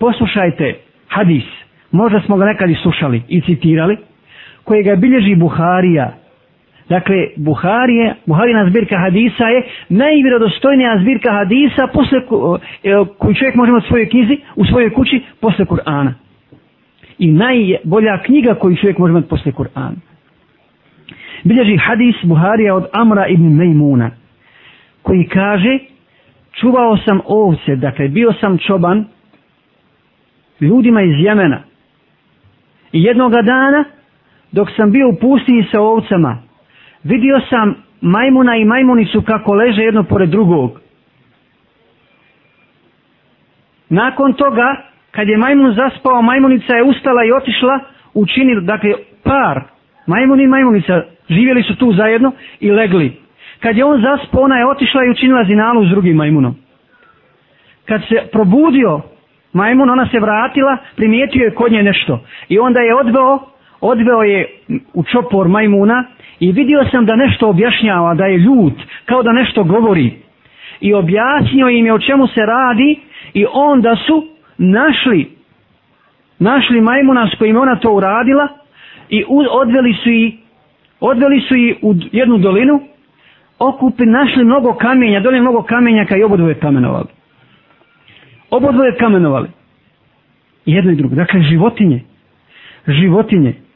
Poslušajte hadis, možda smo ga nekad i slušali i citirali, koji ga bilježi Buharija. Dakle, Buharije, Buharina zbirka hadisa je najvjerodostojnija zbirka hadisa posle, e, koju čovjek može imati u svojoj knjizi, u svojoj kući, posle Kur'ana. I najbolja knjiga koju čovjek može imati posle Kur'ana. Bilježi hadis Buharija od Amra ibn Mejmuna, koji kaže, čuvao sam ovce, dakle, bio sam čoban, ljudima iz Jemena. I jednoga dana, dok sam bio u pustinji sa ovcama, vidio sam majmuna i majmunicu kako leže jedno pored drugog. Nakon toga, kad je majmun zaspao, majmunica je ustala i otišla, učinila, dakle, par, majmun i majmunica, živjeli su tu zajedno i legli. Kad je on zaspao, ona je otišla i učinila zinalu s drugim majmunom. Kad se probudio, majmun, ona se vratila, primijetio je kod nje nešto. I onda je odveo, odveo je u čopor majmuna i vidio sam da nešto objašnjava, da je ljut, kao da nešto govori. I objasnio im je o čemu se radi i onda su našli, našli majmuna s kojim ona to uradila i odveli su i odveli su i u jednu dolinu, okupi, našli mnogo kamenja, doli mnogo kamenja i obodu kamenovali. Oba kamenovali. Jedno i drugo. Dakle, životinje. Životinje.